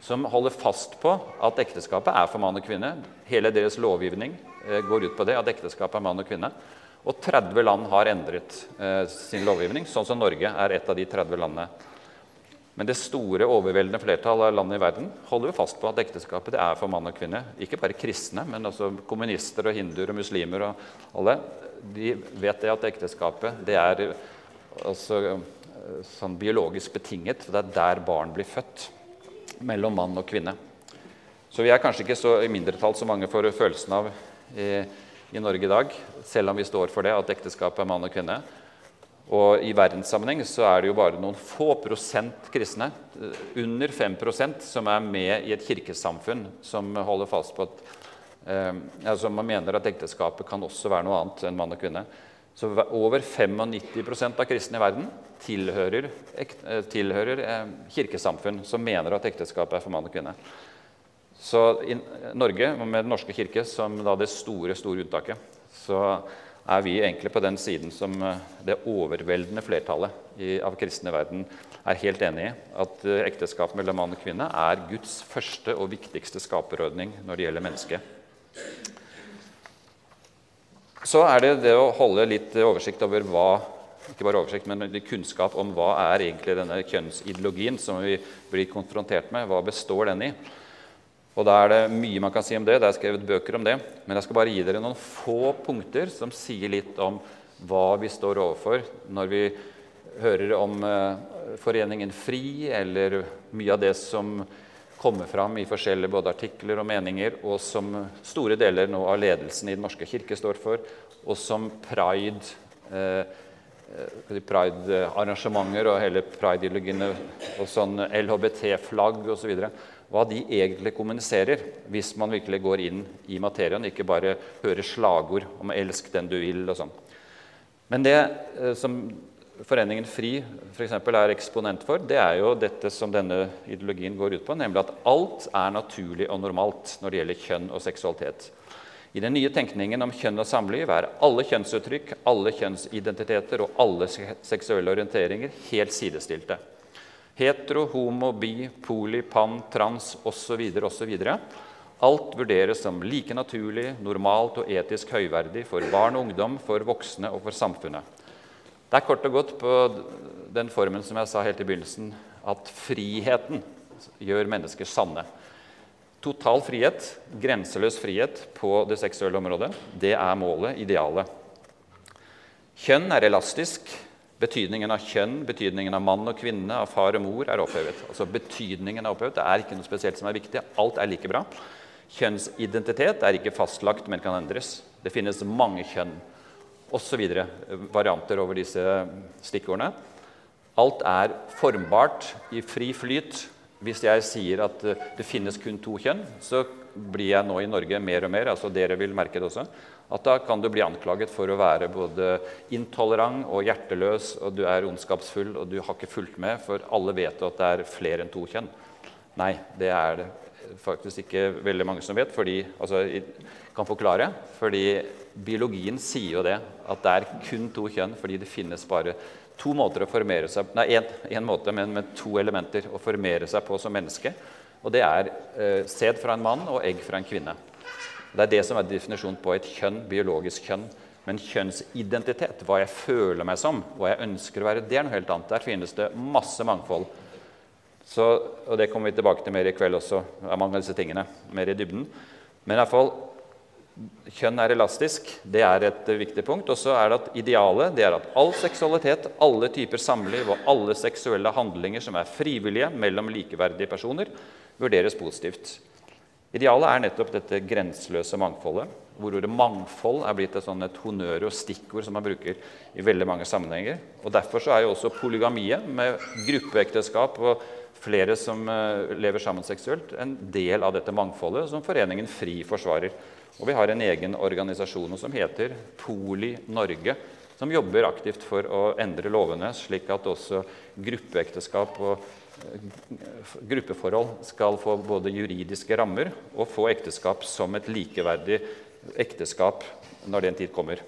som holder fast på at ekteskapet er for mann og kvinne. Hele deres lovgivning eh, går ut på det, at ekteskapet er mann og kvinne. Og 30 land har endret eh, sin lovgivning, sånn som Norge er et av de 30 landene. Men det store, overveldende flertallet av landene i verden holder jo fast på at ekteskapet er for mann og kvinne. Ikke bare kristne, men også kommunister og hinduer og muslimer og alle. De vet det at ekteskapet det er altså, sånn biologisk betinget. for Det er der barn blir født. Mellom mann og kvinne. Så vi er kanskje ikke så i mindretall så mange får følelsen av i, i Norge i dag, selv om vi står for det, at ekteskapet er mann og kvinne. Og i verdenssammenheng så er det jo bare noen få prosent kristne, under 5% som er med i et kirkesamfunn som holder fast på at eh, altså Man mener at ekteskapet kan også være noe annet enn mann og kvinne. Så over 95% av kristne i verden tilhører, ek, tilhører eh, kirkesamfunn som mener at ekteskapet er for mann og kvinne. Så i Norge, med Den norske kirke som da det store, store unntaket, så er vi egentlig på den siden som eh, det overveldende flertallet i, av kristne verden er helt enig i. At ekteskap mellom mann og kvinne er Guds første og viktigste skaperordning når det gjelder mennesket. Så er det det å holde litt oversikt over hva ikke bare oversikt, men kunnskap om hva er egentlig denne kjønnsideologien som vi blir konfrontert med. Hva består den i? Og Da er det mye man kan si om det. Det er skrevet bøker om det. Men jeg skal bare gi dere noen få punkter som sier litt om hva vi står overfor når vi hører om eh, Foreningen FRI, eller mye av det som kommer fram i forskjellige både artikler og meninger, og som store deler nå av ledelsen i Den norske kirke står for, og som pride eh, eh Pride-arrangementer og hele pride-ideologiene og sånn LHBT-flagg osv. Hva de egentlig kommuniserer, hvis man virkelig går inn i materien, ikke bare hører slagord om 'elsk den du vil' og sånn. Men det eh, som Foreningen FRI for eksempel, er eksponent for, det er jo dette som denne ideologien går ut på, nemlig at alt er naturlig og normalt når det gjelder kjønn og seksualitet. I den nye tenkningen om kjønn og samliv er alle kjønnsuttrykk, alle kjønnsidentiteter og alle seksuelle orienteringer helt sidestilte. Hetero, homo, bi, poli, pan, trans osv. osv. Alt vurderes som like naturlig, normalt og etisk høyverdig for barn og ungdom, for voksne og for samfunnet. Det er kort og godt på den formen som jeg sa helt i begynnelsen, at friheten gjør mennesker sanne. Total frihet, grenseløs frihet på det seksuelle området, det er målet, idealet. Kjønn er elastisk. Betydningen av kjønn, betydningen av mann og kvinne, av far og mor er opphevet. Altså betydningen er opphevet. Det er ikke noe spesielt som er viktig. Alt er like bra. Kjønnsidentitet er ikke fastlagt, men kan endres. Det finnes mange kjønn osv. Varianter over disse stikkordene. Alt er formbart i fri flyt. Hvis jeg sier at eh, det finnes kun to kjønn, så blir jeg nå i Norge mer og mer altså dere vil merke det også, at da kan du bli anklaget for å være både intolerant og hjerteløs, og du er ondskapsfull, og du har ikke fulgt med, for alle vet at det er flere enn to kjønn. Nei, det er det faktisk ikke veldig mange som vet. fordi, altså, kan forklare, fordi biologien sier jo det, at det er kun to kjønn fordi det finnes bare to måter å formere seg Nei, én måte, men med to elementer å formere seg på som menneske. Og det er eh, sæd fra en mann og egg fra en kvinne. Det er det som er definisjonen på et kjønn, biologisk kjønn. Men kjønnsidentitet, hva jeg føler meg som, hva jeg ønsker å være, det er noe helt annet. Der finnes det masse mangfold. Så, og det kommer vi tilbake til mer i kveld også, av mange av disse tingene, mer i dybden. Men i hvert fall, Kjønn er elastisk. Det er et viktig punkt. Og så er det at Idealet det er at all seksualitet, alle typer samliv og alle seksuelle handlinger som er frivillige mellom likeverdige personer, vurderes positivt. Idealet er nettopp dette grenseløse mangfoldet, hvor ordet 'mangfold' er blitt et, sånn et honnør og stikkord som man bruker i veldig mange sammenhenger. Og Derfor er jo også polygamiet, med gruppeekteskap og flere som uh, lever sammen seksuelt, en del av dette mangfoldet som Foreningen FRI forsvarer. Og vi har en egen organisasjon som heter Poli Norge, som jobber aktivt for å endre lovene, slik at også gruppeekteskap og eh, gruppeforhold skal få både juridiske rammer og få ekteskap som et likeverdig ekteskap når den tid kommer.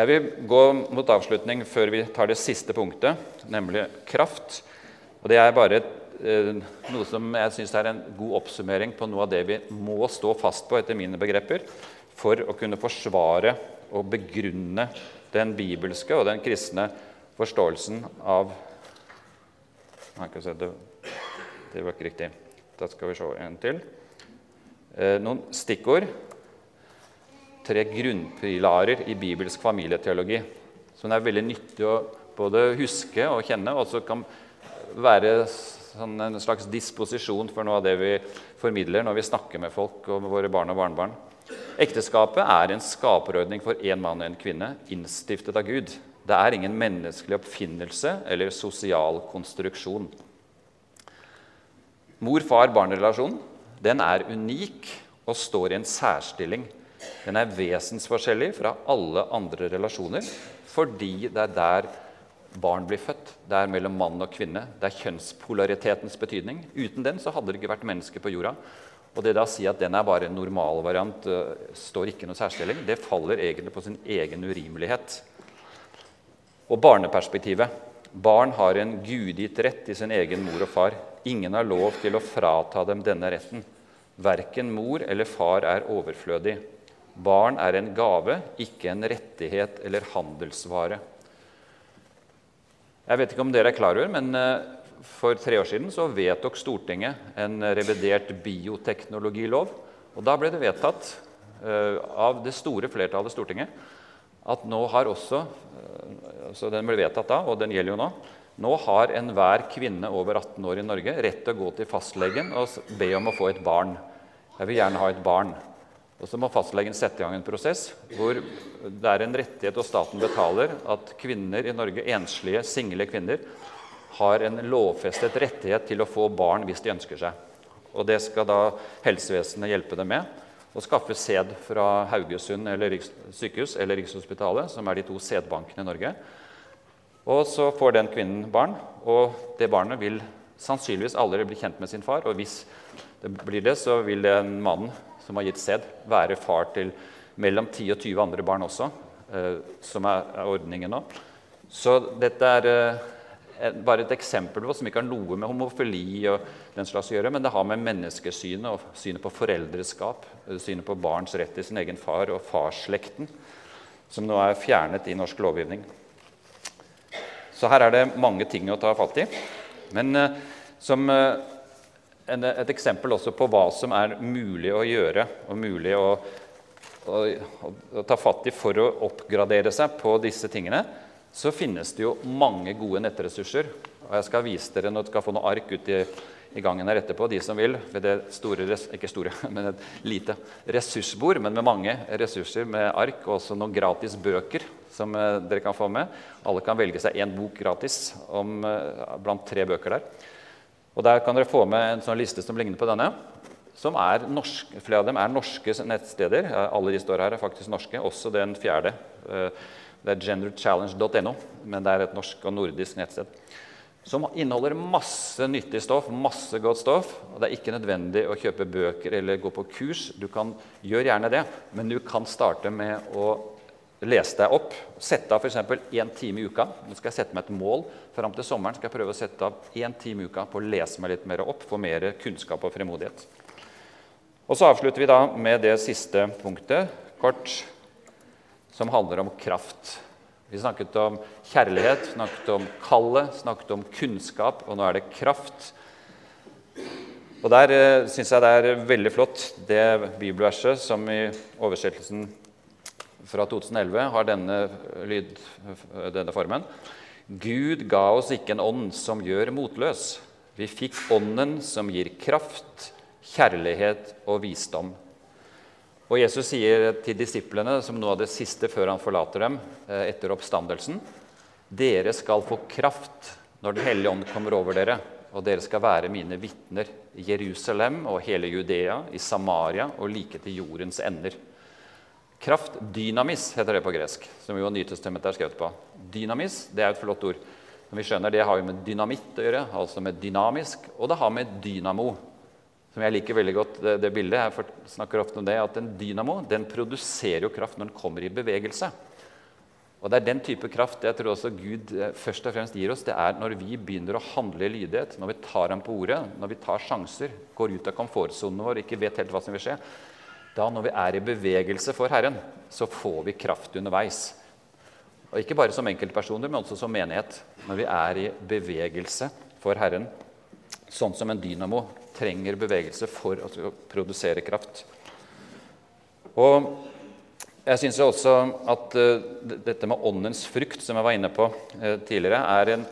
Jeg vil gå mot avslutning før vi tar det siste punktet, nemlig kraft. Og Det er bare Eh, noe som jeg syns er en god oppsummering på noe av det vi må stå fast på etter mine begreper for å kunne forsvare og begrunne den bibelske og den kristne forståelsen av det, var ikke riktig. Da skal vi se en til. Eh, noen stikkord. Tre grunnpilarer i bibelsk familieteologi. som det er veldig nyttig å både huske og kjenne, og som kan være sånn en slags disposisjon for noe av det vi formidler når vi snakker med folk og med våre barn og barnebarn. Ekteskapet er en skaperordning for én mann og en kvinne, innstiftet av Gud. Det er ingen menneskelig oppfinnelse eller sosial konstruksjon. Mor-far-barn-relasjonen er unik og står i en særstilling. Den er vesensforskjellig fra alle andre relasjoner fordi det er der barn blir født. Det er mellom mann og kvinne. Det er kjønnspolaritetens betydning. Uten den så hadde det ikke vært mennesker på jorda. Og det da å si at den er bare en normalvariant, uh, står ikke noe særstilling, det faller egentlig på sin egen urimelighet. Og barneperspektivet. Barn har en gudgitt rett til sin egen mor og far. Ingen har lov til å frata dem denne retten. Verken mor eller far er overflødig. Barn er en gave, ikke en rettighet eller handelsvare. Jeg vet ikke om dere er klar over, men eh, for tre år siden så vedtok Stortinget en revidert bioteknologilov. Og da ble det vedtatt uh, av det store flertallet i Stortinget at nå har også uh, altså Den ble vedtatt da, og den gjelder jo nå. Nå har enhver kvinne over 18 år i Norge rett til å gå til fastlegen og be om å få et barn. Jeg vil gjerne ha et barn. Og så må fastlegen sette i gang en prosess hvor det er en rettighet, og staten betaler, at kvinner i Norge, enslige, single kvinner, har en lovfestet rettighet til å få barn hvis de ønsker seg. Og det skal da helsevesenet hjelpe dem med. Å skaffe sæd fra Haugesund eller sykehus eller Rikshospitalet, som er de to sædbankene i Norge. Og så får den kvinnen barn, og det barnet vil sannsynligvis aldri bli kjent med sin far. Og hvis det blir det, så vil den mannen som har gitt sæd, være far til mellom 10 og 20 andre barn også, eh, som er, ordningen nå. Så dette er eh, bare et eksempel på som ikke har noe med homofili og den slags å gjøre, men det har med menneskesynet og synet på foreldreskap, eh, synet på barns rett til sin egen far og farsslekten, som nå er fjernet i norsk lovgivning. Så her er det mange ting å ta fatt i. Men eh, som eh, et eksempel også på hva som er mulig å gjøre og mulig å, å, å, ta fatt i for å oppgradere seg på disse tingene, så finnes det jo mange gode nettressurser. Og jeg skal vise dere når dere skal få noe ark ut i, i gangen her etterpå, de som vil. ved det store, Ikke store, *laughs* men et lite ressursbord, men med mange ressurser med ark og også noen gratis bøker som eh, dere kan få med. Alle kan velge seg én bok gratis om, eh, blant tre bøker der. Og Der kan dere få med en sånn liste som ligner på denne. som er norsk, Flere av dem er norske nettsteder. Alle de står her, er faktisk norske. Også den fjerde. Eh, det er genderchallenge.no, men det er et norsk og nordisk nettsted. Som inneholder masse nyttig stoff, masse godt stoff. og Det er ikke nødvendig å kjøpe bøker eller gå på kurs. Du kan gjøre gjerne det, men du kan starte med å lese deg opp. Sette av f.eks. én time i uka. Nå skal jeg sette meg et mål. Fram til sommeren skal jeg prøve å sette av én time i uka på å lese meg litt mer opp, få mer kunnskap og fremodighet. Og så avslutter vi da med det siste punktet, kort, som handler om kraft. Vi snakket om kjærlighet, snakket om kallet, snakket om kunnskap, og nå er det kraft. Og Der eh, syns jeg det er veldig flott, det bibelverset som i oversettelsen fra 2011 har denne, lyd, denne formen. Gud ga oss ikke en ånd som gjør motløs. Vi fikk ånden som gir kraft, kjærlighet og visdom. Og Jesus sier til disiplene, som noe av det siste før han forlater dem eh, etter oppstandelsen, dere skal få kraft når Den hellige ånd kommer over dere, og dere skal være mine vitner i Jerusalem og hele Judea, i Samaria og like til jordens ender. Kraft, dynamis, heter det på gresk, som jo Nytestamentet er skrevet på. Dynamis det er et flott ord. Som vi skjønner, Det har jo med dynamitt å gjøre, altså med dynamisk. Og det har med dynamo. Som jeg liker veldig godt det, det bildet. Jeg snakker ofte om det, at En dynamo den produserer jo kraft når den kommer i bevegelse. Og Det er den type kraft jeg tror også Gud eh, først og fremst gir oss. Det er når vi begynner å handle i lydighet, når vi tar ham på ordet, når vi tar sjanser, går ut av komfortsonen vår, ikke vet helt hva som vil skje. Da når vi er i bevegelse for Herren, så får vi kraft underveis. Og Ikke bare som enkeltpersoner, men også som menighet. Når vi er i bevegelse for Herren, sånn som en dynamo trenger bevegelse for å produsere kraft. Og jeg syns også at uh, dette med åndens frukt, som jeg var inne på uh, tidligere, er en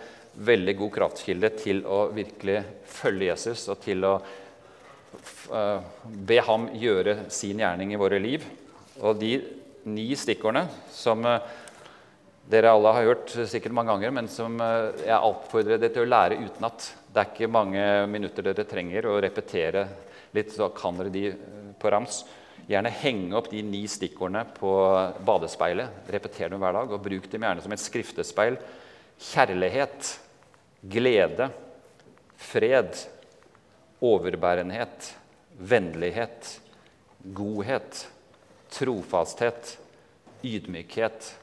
veldig god kraftkilde til å virkelig følge Jesus og til å uh, be ham gjøre sin gjerning i våre liv. Og de ni stikkordene som dere alle har hørt sikkert mange ganger, men som jeg oppfordrer dere til å lære utenat. Det er ikke mange minutter dere trenger å repetere litt, så kan dere de på rams. Gjerne henge opp de ni stikkordene på badespeilet. Repeter dem hver dag, og bruk dem gjerne som et skriftespeil. Kjærlighet, glede, fred, overbærenhet, vennlighet, godhet, trofasthet, ydmykhet,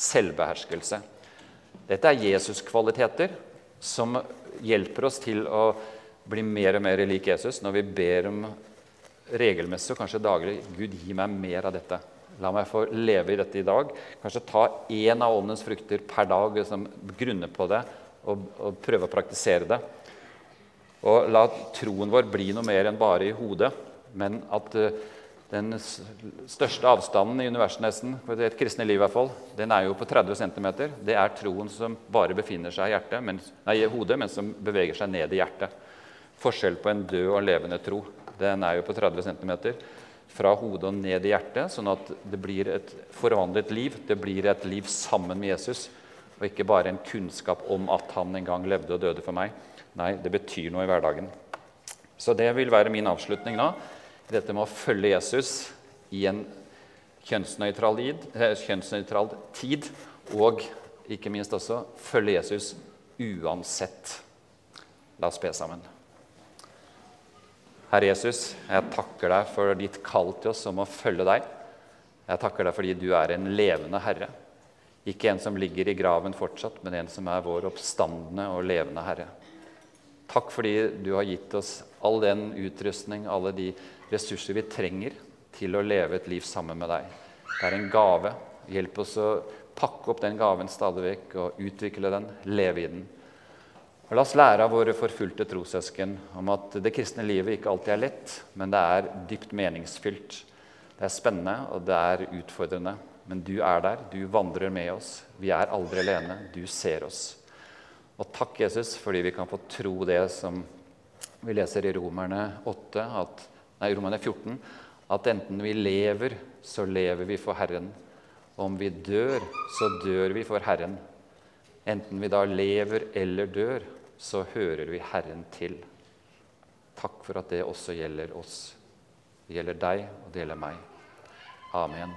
selvbeherskelse. Dette er Jesus-kvaliteter som hjelper oss til å bli mer og mer lik Jesus når vi ber om regelmessig og kanskje daglig Gud, gi meg mer av dette. La meg få leve i dette i dag. Kanskje ta én av åndens frukter per dag, liksom, grunne på det og, og, prøve å praktisere det. Og la troen vår bli noe mer enn bare i hodet, men at uh, den største avstanden i universet nesten, for et kristne liv i hvert fall, den er jo på 30 cm. Det er troen som bare befinner seg i, hjertet, men, nei, hodet, men som beveger seg ned i hjertet. Forskjell på en død og levende tro den er jo på 30 cm. Fra hodet og ned i hjertet, sånn at det blir et forvandlet liv. Det blir et liv sammen med Jesus, og ikke bare en kunnskap om at han en gang levde og døde for meg. Nei, det betyr noe i hverdagen. Så det vil være min avslutning nå. Dette med å følge Jesus i en eh, kjønnsnøytral tid og ikke minst også følge Jesus uansett. La oss be sammen. Herre Jesus, jeg takker deg for ditt kall til oss om å følge deg. Jeg takker deg fordi du er en levende Herre. Ikke en som ligger i graven fortsatt, men en som er vår oppstandende og levende Herre. Takk fordi du har gitt oss all den utrustning, alle de ressurser vi trenger til å leve et liv sammen med deg. Det er en gave. Hjelp oss å pakke opp den gaven stadig vekk og utvikle den, leve i den. Og La oss lære av våre forfulgte trossøsken om at det kristne livet ikke alltid er lett, men det er dypt meningsfylt. Det er spennende, og det er utfordrende. Men du er der, du vandrer med oss. Vi er aldri alene. Du ser oss. Og takk, Jesus, fordi vi kan få tro det som vi leser i Romerne, 8, at, nei, Romerne 14, at enten vi lever, så lever vi for Herren. Og om vi dør, så dør vi for Herren. Enten vi da lever eller dør, så hører vi Herren til. Takk for at det også gjelder oss. Det gjelder deg, og det gjelder meg. Amen.